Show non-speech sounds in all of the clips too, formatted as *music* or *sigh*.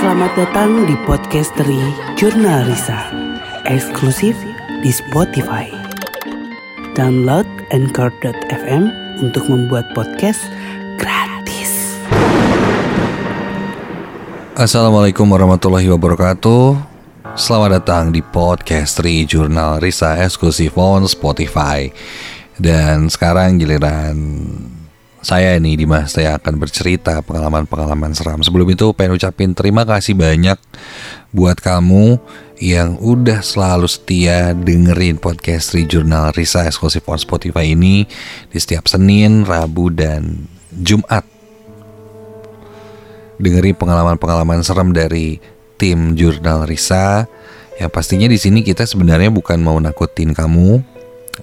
Selamat datang di Podcastery Jurnal Risa. Eksklusif di Spotify. Download Anchor.fm untuk membuat podcast gratis. Assalamualaikum warahmatullahi wabarakatuh. Selamat datang di Podcastery Jurnal Risa Eksklusif on Spotify. Dan sekarang giliran saya ini Dimas saya akan bercerita pengalaman-pengalaman seram. Sebelum itu pengen ucapin terima kasih banyak buat kamu yang udah selalu setia dengerin podcast Jurnal Risa eksklusif on Spotify ini di setiap Senin, Rabu, dan Jumat. Dengerin pengalaman-pengalaman serem dari tim Jurnal Risa. Yang pastinya di sini kita sebenarnya bukan mau nakutin kamu,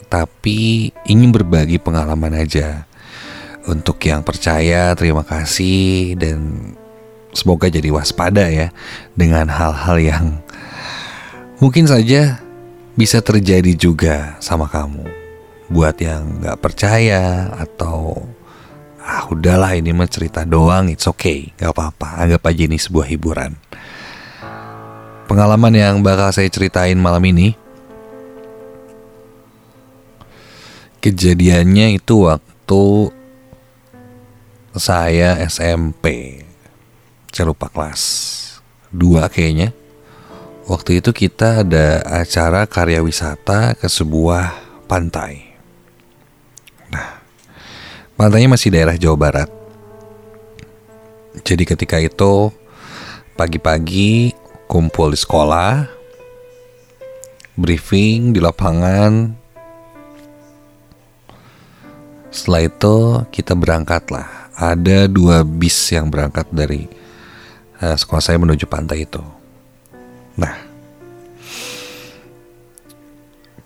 tapi ingin berbagi pengalaman aja untuk yang percaya, terima kasih dan semoga jadi waspada ya dengan hal-hal yang mungkin saja bisa terjadi juga sama kamu. Buat yang nggak percaya atau ah udahlah ini mah cerita doang, it's okay, nggak apa-apa, anggap aja ini sebuah hiburan. Pengalaman yang bakal saya ceritain malam ini kejadiannya itu waktu saya SMP saya lupa kelas 2 kayaknya. Waktu itu kita ada acara karya wisata ke sebuah pantai. Nah pantainya masih daerah Jawa Barat. Jadi ketika itu pagi-pagi kumpul di sekolah briefing di lapangan. Setelah itu kita berangkat lah ada dua bis yang berangkat dari uh, sekolah saya menuju pantai itu. Nah,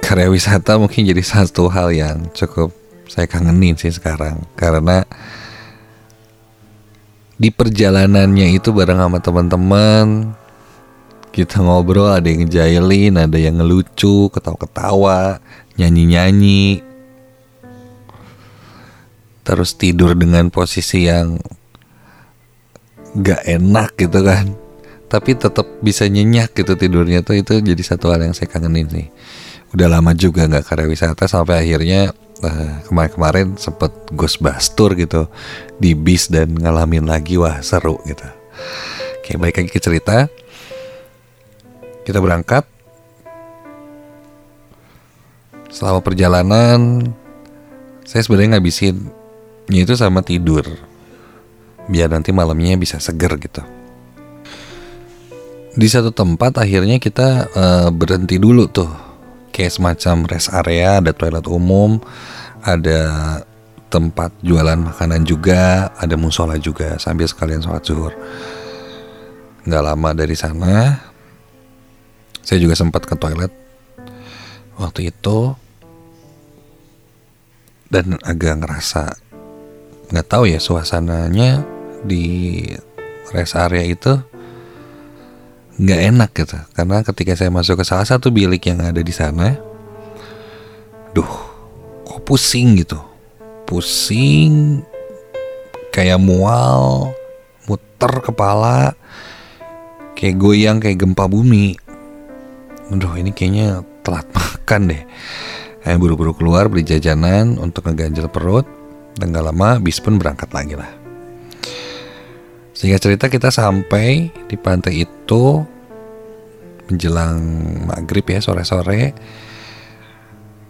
karya wisata mungkin jadi satu hal yang cukup saya kangenin sih sekarang karena di perjalanannya itu bareng sama teman-teman kita ngobrol ada yang ngejailin ada yang ngelucu ketawa-ketawa nyanyi-nyanyi terus tidur dengan posisi yang gak enak gitu kan. Tapi tetap bisa nyenyak gitu tidurnya tuh itu jadi satu hal yang saya kangenin sih. Udah lama juga nggak karya wisata sampai akhirnya uh, kemarin-kemarin sempet ghostbuster gitu di bis dan ngalamin lagi wah seru gitu. Oke baik lagi ke cerita. Kita berangkat. Selama perjalanan saya sebenarnya ngabisin itu sama tidur. Biar nanti malamnya bisa seger gitu. Di satu tempat akhirnya kita uh, berhenti dulu tuh. Kayak semacam rest area ada toilet umum ada tempat jualan makanan juga ada musola juga sambil sekalian sholat zuhur. Nggak lama dari sana saya juga sempat ke toilet waktu itu dan agak ngerasa nggak tahu ya suasananya di rest area itu nggak enak gitu. Karena ketika saya masuk ke salah satu bilik yang ada di sana duh kok pusing gitu. Pusing kayak mual muter kepala kayak goyang kayak gempa bumi. Aduh ini kayaknya telat *laughs* makan deh. Saya buru-buru keluar beli jajanan untuk ngeganjel perut dan gak lama bis pun berangkat lagi lah. Sehingga cerita kita sampai di pantai itu menjelang maghrib ya sore-sore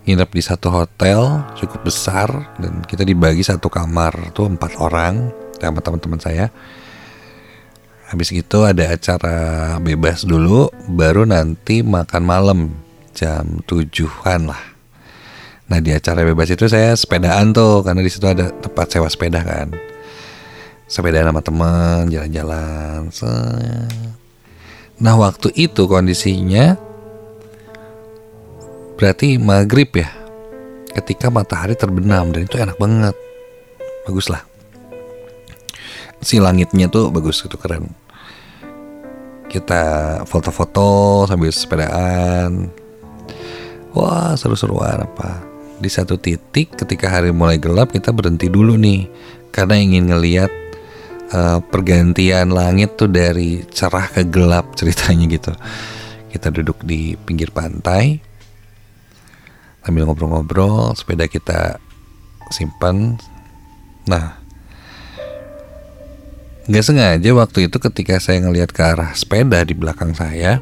nginep di satu hotel cukup besar dan kita dibagi satu kamar tuh empat orang sama teman-teman saya. Habis itu ada acara bebas dulu, baru nanti makan malam jam tujuan lah. Nah di acara bebas itu saya sepedaan tuh karena di situ ada tempat sewa sepeda kan. Sepeda sama teman jalan-jalan. Nah waktu itu kondisinya berarti maghrib ya. Ketika matahari terbenam dan itu enak banget. Bagus lah. Si langitnya tuh bagus itu keren. Kita foto-foto sambil sepedaan. Wah seru-seruan apa di satu titik ketika hari mulai gelap kita berhenti dulu nih karena ingin ngeliat uh, pergantian langit tuh dari cerah ke gelap *laughs* ceritanya gitu. Kita duduk di pinggir pantai sambil ngobrol-ngobrol, sepeda kita simpan. Nah, nggak sengaja waktu itu ketika saya ngelihat ke arah sepeda di belakang saya,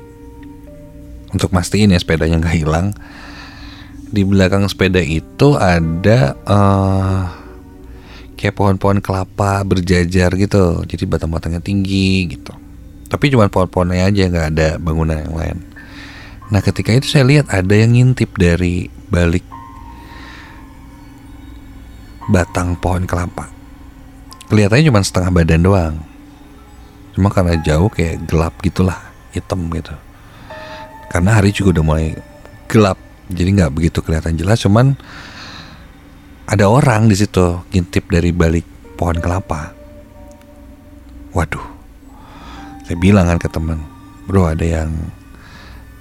untuk mastiin ya sepedanya nggak hilang, di belakang sepeda itu ada uh, kayak pohon-pohon kelapa berjajar gitu. Jadi batang-batangnya tinggi gitu. Tapi cuma pohon-pohonnya aja nggak ada bangunan yang lain. Nah ketika itu saya lihat ada yang ngintip dari balik batang pohon kelapa. Kelihatannya cuma setengah badan doang. Cuma karena jauh kayak gelap gitulah hitam gitu. Karena hari juga udah mulai gelap jadi nggak begitu kelihatan jelas cuman ada orang di situ ngintip dari balik pohon kelapa. Waduh. Saya bilang kan ke teman bro ada yang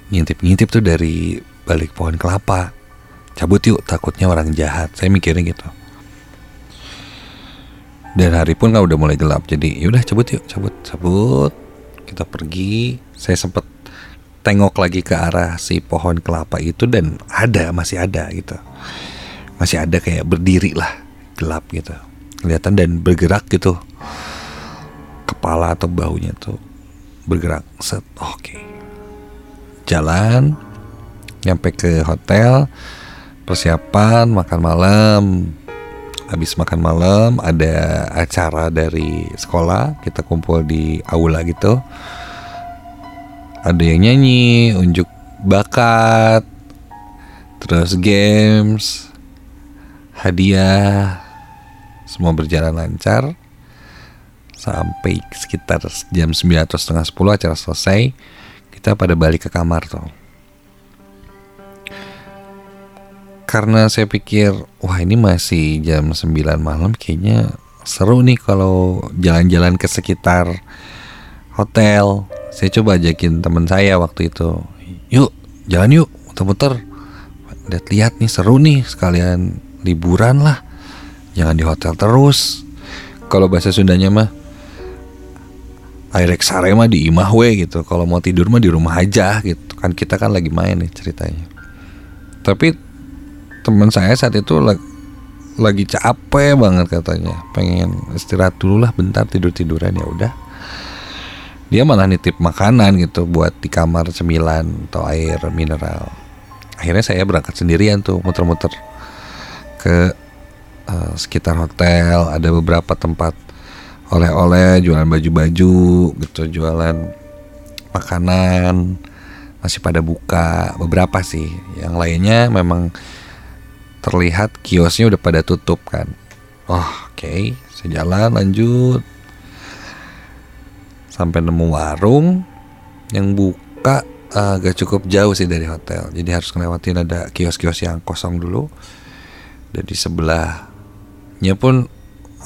ngintip-ngintip tuh dari balik pohon kelapa. Cabut yuk takutnya orang jahat. Saya mikirnya gitu. Dan hari pun kan udah mulai gelap jadi yaudah cabut yuk cabut cabut. Kita pergi. Saya sempet tengok lagi ke arah si pohon kelapa itu dan ada masih ada gitu. Masih ada kayak berdiri lah gelap gitu. Kelihatan dan bergerak gitu. Kepala atau baunya tuh bergerak set oke. Okay. jalan nyampe ke hotel persiapan makan malam. Habis makan malam ada acara dari sekolah kita kumpul di aula gitu ada yang nyanyi, unjuk bakat, terus games, hadiah, semua berjalan lancar. Sampai sekitar jam 9 atau setengah 10 acara selesai kita pada balik ke kamar tuh. Karena saya pikir wah ini masih jam 9 malam kayaknya seru nih kalau jalan-jalan ke sekitar hotel saya coba ajakin teman saya waktu itu. Yuk jalan yuk muter-muter. Lihat-lihat nih seru nih sekalian liburan lah. Jangan di hotel terus. Kalau bahasa Sundanya mah airek sare mah di imah gitu. Kalau mau tidur mah di rumah aja gitu. Kan kita kan lagi main nih ceritanya. Tapi teman saya saat itu lagi, lagi capek banget katanya. Pengen istirahat dulu lah bentar tidur tiduran ya udah dia malah nitip makanan gitu buat di kamar cemilan atau air mineral. Akhirnya saya berangkat sendirian tuh muter-muter ke uh, sekitar hotel. Ada beberapa tempat oleh-oleh jualan baju-baju gitu jualan makanan. Masih pada buka beberapa sih. Yang lainnya memang terlihat kiosnya udah pada tutup kan. Oh oke okay. saya lanjut sampai nemu warung yang buka uh, agak cukup jauh sih dari hotel. Jadi harus ngelewatin ada kios-kios yang kosong dulu. Dan di sebelahnya pun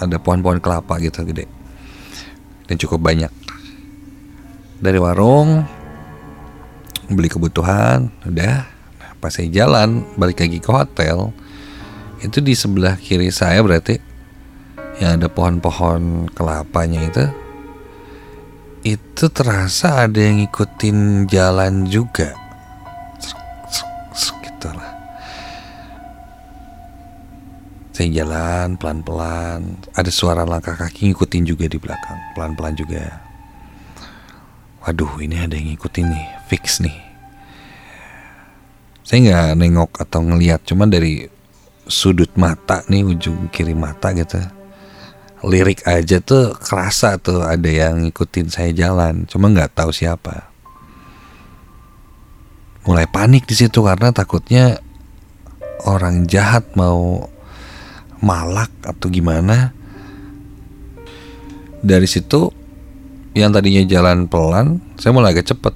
ada pohon-pohon kelapa gitu gede. Dan cukup banyak. Dari warung beli kebutuhan udah. Nah, pas saya jalan balik lagi ke hotel itu di sebelah kiri saya berarti yang ada pohon-pohon kelapanya itu itu terasa ada yang ngikutin jalan juga. Gitu lah. Saya jalan pelan-pelan. Ada suara langkah kaki ngikutin juga di belakang. Pelan-pelan juga. Waduh ini ada yang ngikutin nih. Fix nih. Saya nggak nengok atau ngeliat cuman dari sudut mata nih ujung kiri mata gitu lirik aja tuh kerasa tuh ada yang ngikutin saya jalan, cuma nggak tahu siapa. Mulai panik di situ karena takutnya orang jahat mau malak atau gimana. Dari situ yang tadinya jalan pelan, saya mulai agak cepet.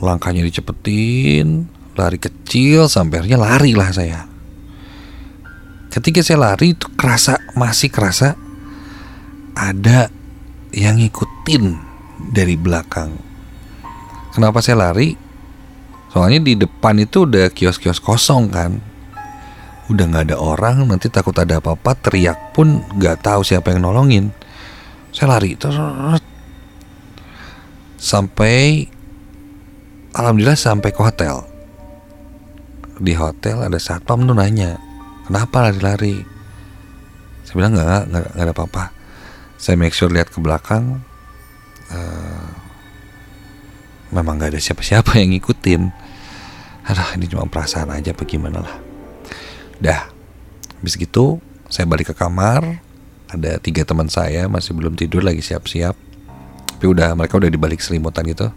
Langkahnya dicepetin, lari kecil sampai akhirnya lari lah saya ketika saya lari itu kerasa masih kerasa ada yang ngikutin dari belakang. Kenapa saya lari? Soalnya di depan itu udah kios-kios kosong kan. udah nggak ada orang nanti takut ada apa-apa teriak pun nggak tahu siapa yang nolongin saya lari terus sampai alhamdulillah sampai ke hotel di hotel ada satpam tuh nanya kenapa lari-lari? Saya bilang nggak nggak ada apa-apa. Saya make sure lihat ke belakang uh, memang nggak ada siapa-siapa yang ngikutin. Aduh ini cuma perasaan aja bagaimana lah. Dah habis gitu saya balik ke kamar. Ada tiga teman saya masih belum tidur lagi siap-siap. Tapi udah mereka udah dibalik selimutan gitu.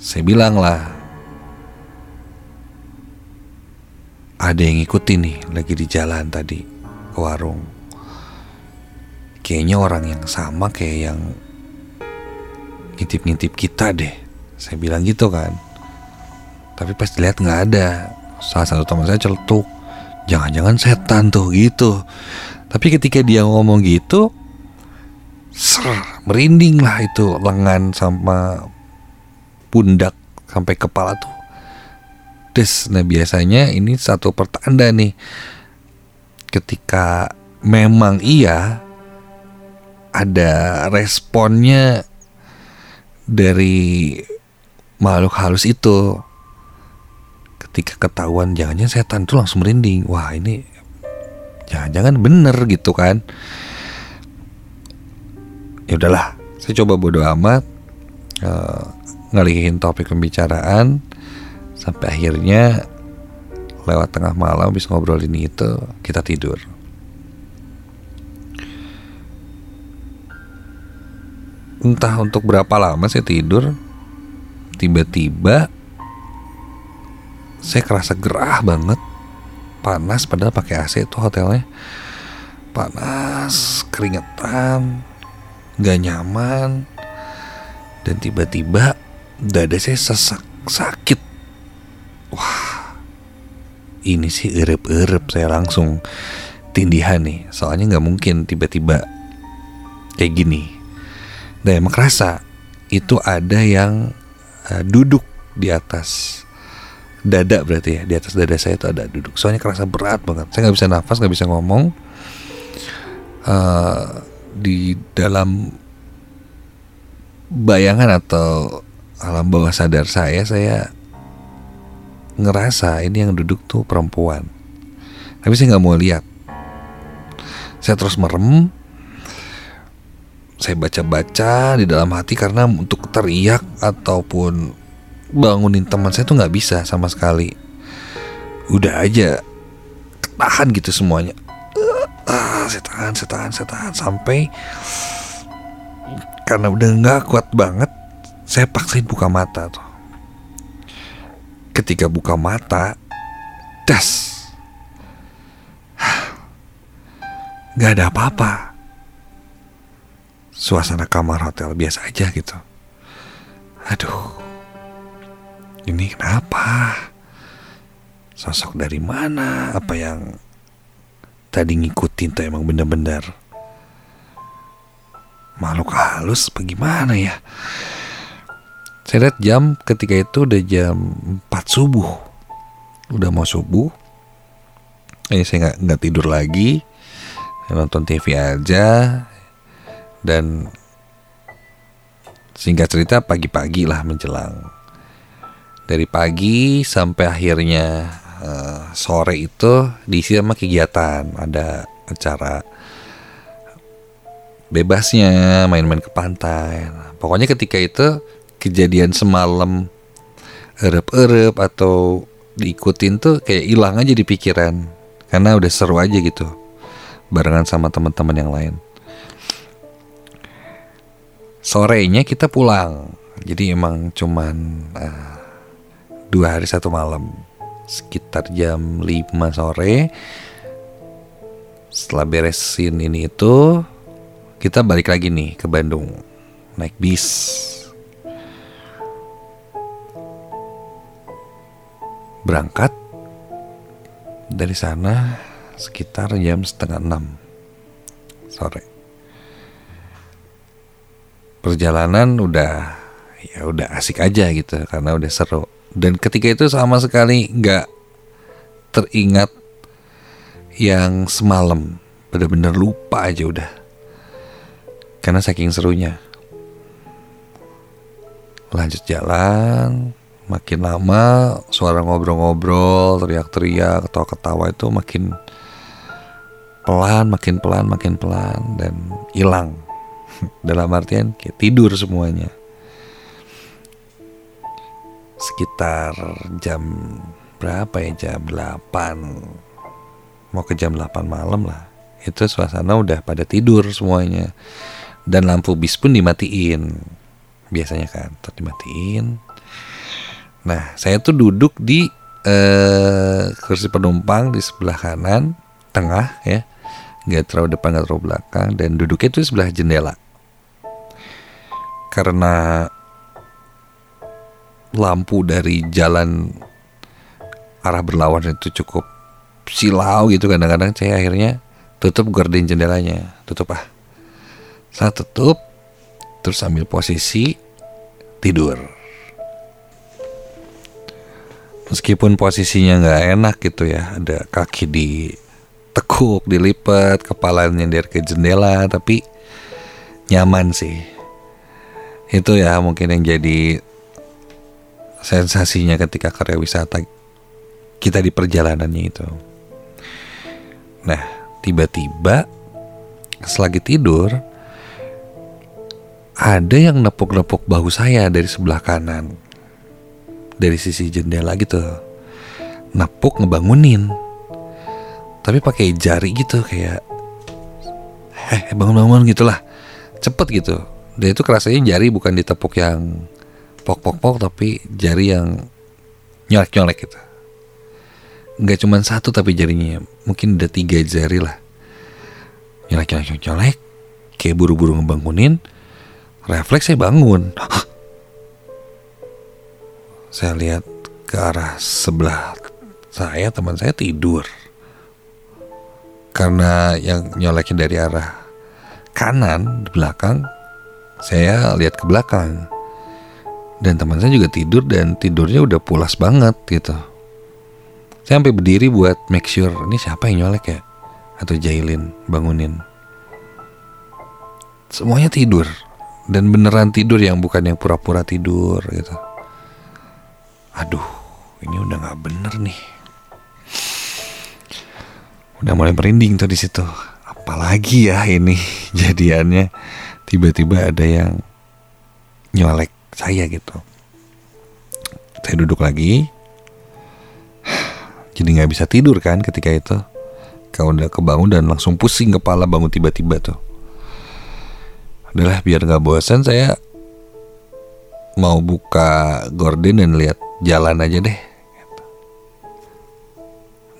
Saya bilang lah ada yang ngikutin nih lagi di jalan tadi ke warung. Kayaknya orang yang sama kayak yang ngintip-ngintip kita deh. Saya bilang gitu kan. Tapi pas dilihat nggak ada. Salah satu teman saya celetuk. Jangan-jangan setan tuh gitu. Tapi ketika dia ngomong gitu ser merinding lah itu lengan sama pundak sampai kepala tuh des nah biasanya ini satu pertanda nih. Ketika memang iya ada responnya dari makhluk halus itu. Ketika ketahuan jangan-jangan setan tuh langsung merinding. Wah ini jangan-jangan bener gitu kan. Ya udahlah saya coba bodo amat uh, ngalihin topik pembicaraan sampai akhirnya lewat tengah malam habis ngobrol ini itu kita tidur. Entah untuk berapa lama saya tidur tiba-tiba saya kerasa gerah banget. Panas padahal pakai AC itu hotelnya. Panas keringetan gak nyaman. Dan tiba-tiba dada saya sesak sakit wah ini sih erep-erep saya langsung tindihan nih. Soalnya nggak mungkin tiba-tiba kayak gini. Dan emang kerasa itu ada yang uh, duduk di atas dada berarti ya. Di atas dada saya itu ada duduk. Soalnya kerasa berat banget. Saya nggak bisa nafas nggak bisa ngomong. Uh, di dalam bayangan atau alam bawah sadar saya saya ngerasa ini yang duduk tuh perempuan. Tapi saya nggak mau lihat. Saya terus merem. Saya baca-baca di dalam hati karena untuk teriak ataupun bangunin teman saya tuh nggak bisa sama sekali. Udah aja tahan gitu semuanya. Uh, saya tahan, saya tahan, saya tahan sampai karena udah nggak kuat banget, saya paksain buka mata tuh ketika buka mata, das, gak ada apa-apa. Suasana kamar hotel biasa aja gitu. Aduh, ini kenapa? Sosok dari mana? Apa yang tadi ngikutin tuh emang bener-bener makhluk halus bagaimana ya? Saya lihat jam ketika itu udah jam 4 subuh. Udah mau subuh. Ini saya nggak nggak tidur lagi. Saya nonton TV aja. Dan singkat cerita pagi-pagi lah menjelang. Dari pagi sampai akhirnya uh, sore itu diisi sama kegiatan. Ada acara bebasnya main-main ke pantai. Nah, pokoknya ketika itu kejadian semalam erep-erep atau diikutin tuh kayak hilang aja di pikiran. Karena udah seru aja gitu barengan sama teman-teman yang lain. Sorenya kita pulang. Jadi emang cuman uh, dua hari satu malam sekitar jam 5 sore setelah beresin ini itu kita balik lagi nih ke Bandung naik bis berangkat dari sana sekitar jam setengah enam sore. Perjalanan udah ya udah asik aja gitu karena udah seru. Dan ketika itu sama sekali nggak teringat yang semalam bener-bener lupa aja udah karena saking serunya lanjut jalan makin lama suara ngobrol-ngobrol teriak-teriak ketawa-ketawa itu makin pelan makin pelan makin pelan dan hilang. *laughs* Dalam artian kayak tidur semuanya. Sekitar jam berapa ya? Jam 8 mau ke jam 8 malam lah. Itu suasana udah pada tidur semuanya. Dan lampu bis pun dimatiin. Biasanya kan tetap dimatiin nah saya tuh duduk di eh, kursi penumpang di sebelah kanan tengah ya. Nggak terlalu depan nggak terlalu belakang dan duduknya itu sebelah jendela. Karena lampu dari jalan arah berlawan itu cukup silau gitu kadang-kadang saya akhirnya tutup gorden jendelanya. Tutup ah. Saya tutup terus ambil posisi tidur meskipun posisinya nggak enak gitu ya ada kaki di tekuk dilipat kepala nyender ke jendela tapi nyaman sih itu ya mungkin yang jadi sensasinya ketika karya wisata kita di perjalanannya itu. Nah, tiba-tiba selagi tidur ada yang nepuk-nepuk bahu saya dari sebelah kanan. Dari sisi jendela gitu. Nepuk ngebangunin. Tapi pakai jari gitu kayak eh bangun-bangun gitulah. Cepet gitu. Dan itu kerasanya jari bukan ditepuk yang pok-pok-pok tapi jari yang nyolek-nyolek gitu nggak cuma satu tapi jarinya mungkin ada tiga jari lah nyolek-nyolek nyolek kayak buru-buru ngebangunin refleks saya bangun saya lihat ke arah sebelah saya teman saya tidur. Karena yang nyoleknya dari arah kanan di belakang saya lihat ke belakang. Dan teman saya juga tidur dan tidurnya udah pulas banget gitu. Saya sampai berdiri buat make sure ini siapa yang nyolek ya? Atau Jailin bangunin? Semuanya tidur. Dan beneran tidur yang bukan yang pura-pura tidur gitu aduh ini udah nggak bener nih. Udah mulai merinding tuh di situ. Apalagi ya ini *laughs* jadiannya. Tiba-tiba ada yang nyolek saya gitu. Saya duduk lagi. *sighs* Jadi nggak bisa tidur kan ketika itu. Kalau udah kebangun dan langsung pusing kepala bangun tiba-tiba tuh. Adalah biar nggak bosan saya mau buka gorden dan lihat jalan aja deh.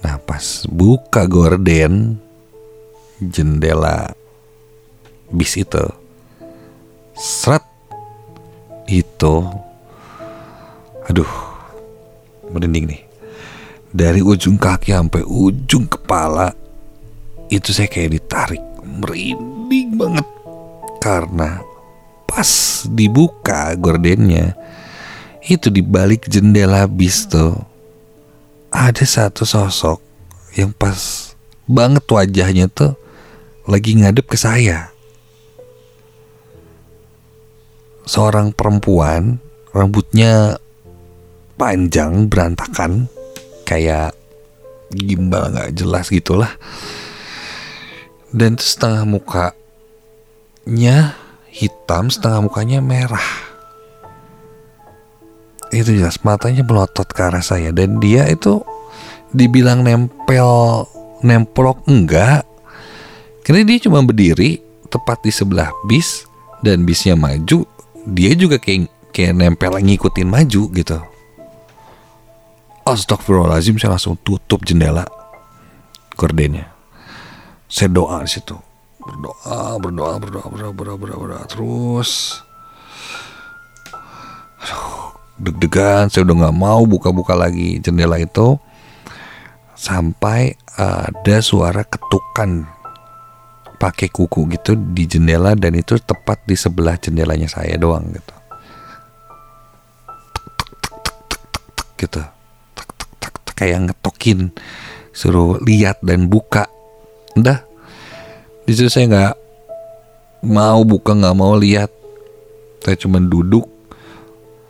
Nah pas buka gorden jendela bis itu. Seret itu. Aduh merinding nih. Dari ujung kaki sampai ujung kepala itu saya kayak ditarik. Merinding banget. Karena pas dibuka gordennya itu di balik jendela bis tuh. Ada satu sosok yang pas banget wajahnya tuh lagi ngadep ke saya. Seorang perempuan rambutnya panjang berantakan kayak gimbal nggak jelas gitulah. Dan setengah mukanya hitam setengah mukanya merah itu jelas matanya melotot ke arah saya. Dan dia itu dibilang nempel nemplok enggak. Karena dia cuma berdiri tepat di sebelah bis dan bisnya maju dia juga kayak kayak nempel ngikutin maju gitu. Astagfirullahaladzim saya langsung tutup jendela gordennya saya doa di situ. Berdoa berdoa berdoa berdoa berdoa berdoa, berdoa. terus deg-degan saya udah nggak mau buka-buka lagi jendela itu sampai ada suara ketukan pakai kuku gitu di jendela dan itu tepat di sebelah jendelanya saya doang gitu. Gitu. Kayak ngetokin suruh lihat dan buka. Udah. Di saya nggak mau buka nggak mau lihat. Saya cuma duduk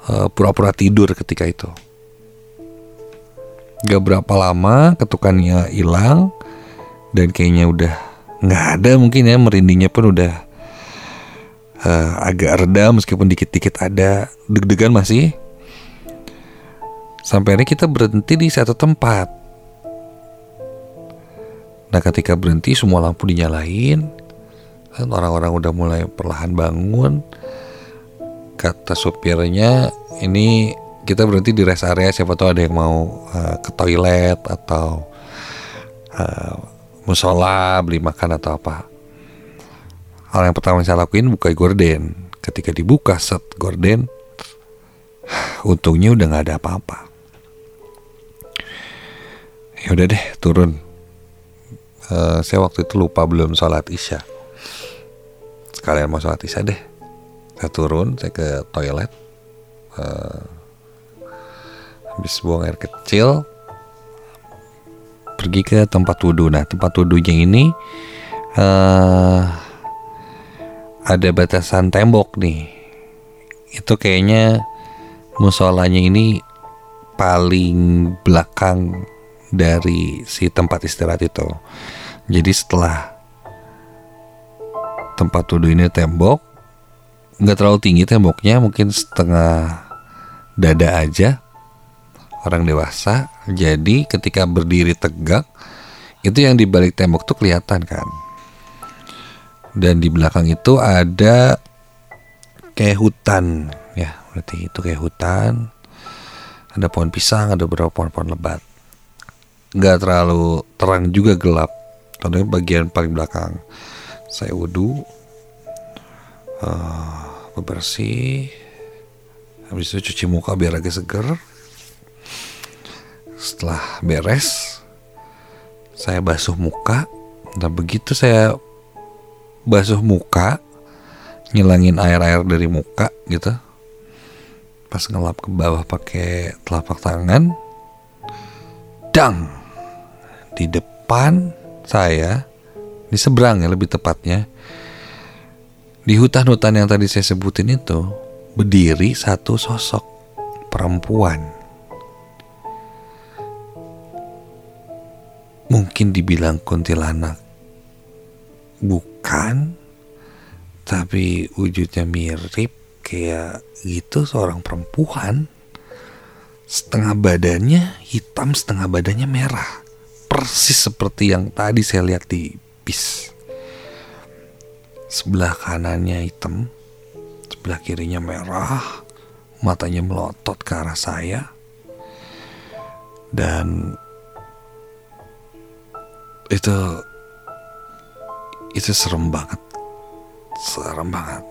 pura pura-pura tidur ketika itu. Gak berapa lama ketukannya hilang dan kayaknya udah nggak ada mungkin ya merindingnya pun udah uh, agak reda meskipun dikit-dikit ada. Deg-degan masih. Sampai akhirnya kita berhenti di satu tempat. Nah ketika berhenti semua lampu dinyalain orang-orang udah mulai perlahan bangun kata supirnya ini kita berhenti di rest area siapa tahu ada yang mau uh, ke toilet atau uh, musola beli makan atau apa. Hal yang pertama yang saya lakuin buka gorden. Ketika dibuka set gorden untungnya udah nggak ada apa-apa. Ya udah deh turun. Uh, saya waktu itu lupa belum sholat isya. Sekalian mau sholat isya deh saya turun saya ke toilet uh, habis buang air kecil pergi ke tempat wudhu. Nah tempat wudhunya ini uh, ada batasan tembok nih. Itu kayaknya musolanya ini paling belakang dari si tempat istirahat itu. Jadi setelah tempat wudhu ini tembok nggak terlalu tinggi temboknya mungkin setengah dada aja orang dewasa. Jadi ketika berdiri tegak itu yang di balik tembok tuh kelihatan kan. Dan di belakang itu ada kayak hutan ya, berarti itu kayak hutan. Ada pohon pisang, ada beberapa pohon-pohon lebat. Nggak terlalu terang juga gelap. Tentunya bagian paling belakang. Saya wudhu, bebersih, habis itu cuci muka biar agak seger. Setelah beres saya basuh muka. Dan begitu saya basuh muka ngilangin air-air dari muka gitu. Pas ngelap ke bawah pakai telapak tangan dang! Di depan saya di seberang ya lebih tepatnya di hutan-hutan yang tadi saya sebutin itu berdiri satu sosok perempuan. Mungkin dibilang kuntilanak. Bukan tapi wujudnya mirip kayak gitu seorang perempuan. Setengah badannya hitam setengah badannya merah. Persis seperti yang tadi saya lihat di bis sebelah kanannya hitam sebelah kirinya merah matanya melotot ke arah saya. Dan itu itu serem banget serem banget.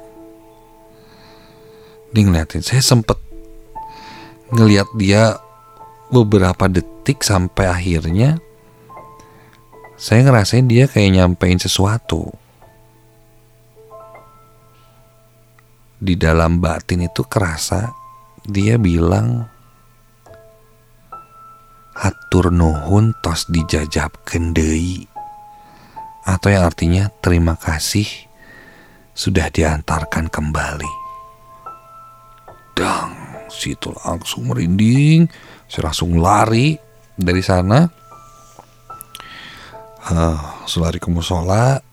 Dia ngeliatin saya sempet ngeliat dia beberapa detik sampai akhirnya saya ngerasain dia kayak nyampein sesuatu di dalam batin itu kerasa dia bilang hatur nuhun tos dijajab kendei atau yang artinya terima kasih sudah diantarkan kembali. Dang, situ langsung merinding, saya langsung lari dari sana. Uh, selari ke musola,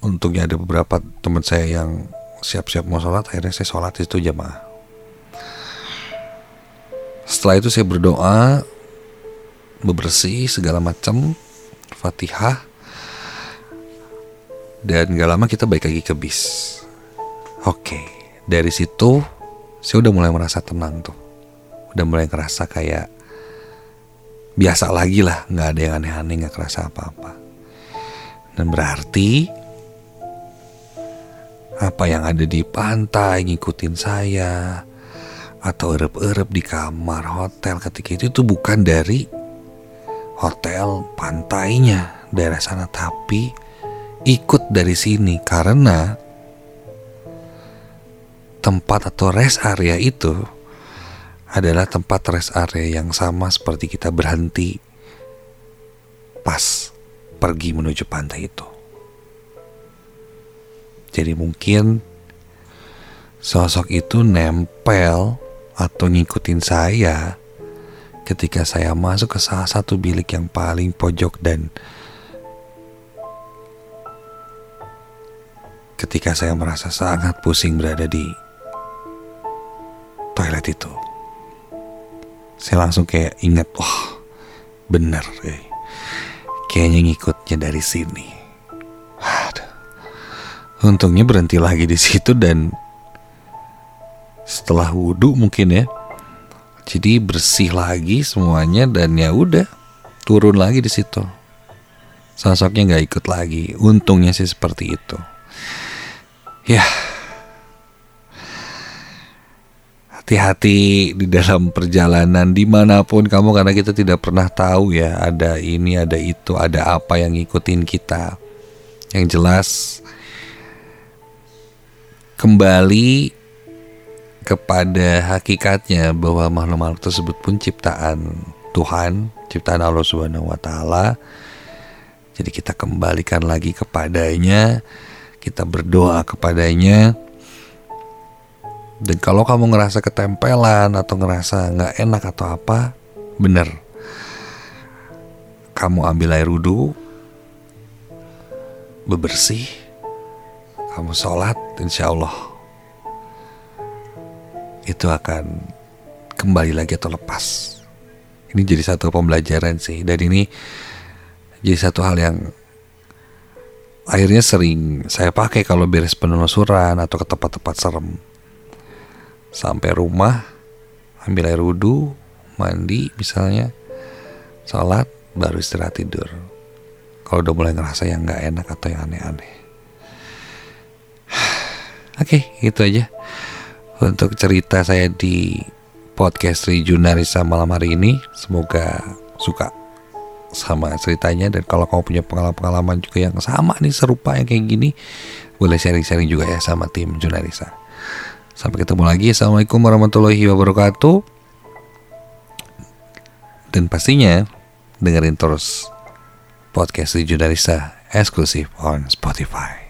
untungnya ada beberapa teman saya yang siap-siap mau sholat, akhirnya saya sholat itu jamaah. Setelah itu saya berdoa, bebersih segala macam fatihah dan gak lama kita balik lagi ke bis. Oke dari situ saya udah mulai merasa tenang tuh. Udah mulai ngerasa kayak biasa lagi lah nggak ada yang aneh-aneh nggak kerasa apa-apa. Dan berarti apa yang ada di pantai ngikutin saya atau erep-erep di kamar hotel ketika itu itu bukan dari hotel pantainya daerah sana tapi ikut dari sini karena tempat atau rest area itu adalah tempat rest area yang sama seperti kita berhenti pas pergi menuju pantai itu. Jadi mungkin sosok itu nempel atau ngikutin saya ketika saya masuk ke salah satu bilik yang paling pojok dan ketika saya merasa sangat pusing berada di toilet itu. Saya langsung kayak ingat, wah bener eh. Kayaknya ngikutnya dari sini. Aduh. Untungnya berhenti lagi di situ dan setelah wudhu mungkin ya jadi bersih lagi semuanya dan ya udah turun lagi di situ. Sosoknya nggak ikut lagi. Untungnya sih seperti itu. Ya. Hati-hati di dalam perjalanan di mana pun kamu karena kita tidak pernah tahu ya ada ini ada itu ada apa yang ngikutin kita. Yang jelas kembali kepada hakikatnya bahwa makhluk-makhluk tersebut pun ciptaan Tuhan, ciptaan Allah Subhanahu wa taala. Jadi kita kembalikan lagi kepadanya, kita berdoa kepadanya. Dan kalau kamu ngerasa ketempelan atau ngerasa nggak enak atau apa, bener. Kamu ambil air wudhu, bebersih, kamu sholat, insya Allah itu akan kembali lagi atau lepas. Ini jadi satu pembelajaran sih dan ini jadi satu hal yang akhirnya sering saya pakai kalau beres penelusuran atau ke tempat-tempat serem. Sampai rumah, ambil air wudhu, mandi misalnya, sholat, baru istirahat tidur. Kalau udah mulai ngerasa yang nggak enak atau yang aneh-aneh. *sighs* Oke, okay, gitu aja untuk cerita saya di podcast Rijunarisa malam hari ini. Semoga suka sama ceritanya dan kalau kamu punya pengalaman-pengalaman juga yang sama nih serupa yang kayak gini boleh sharing-sharing juga ya sama tim Junarisa. Sampai ketemu lagi. Assalamualaikum warahmatullahi wabarakatuh. Dan pastinya dengerin terus podcast Junarisa eksklusif on Spotify.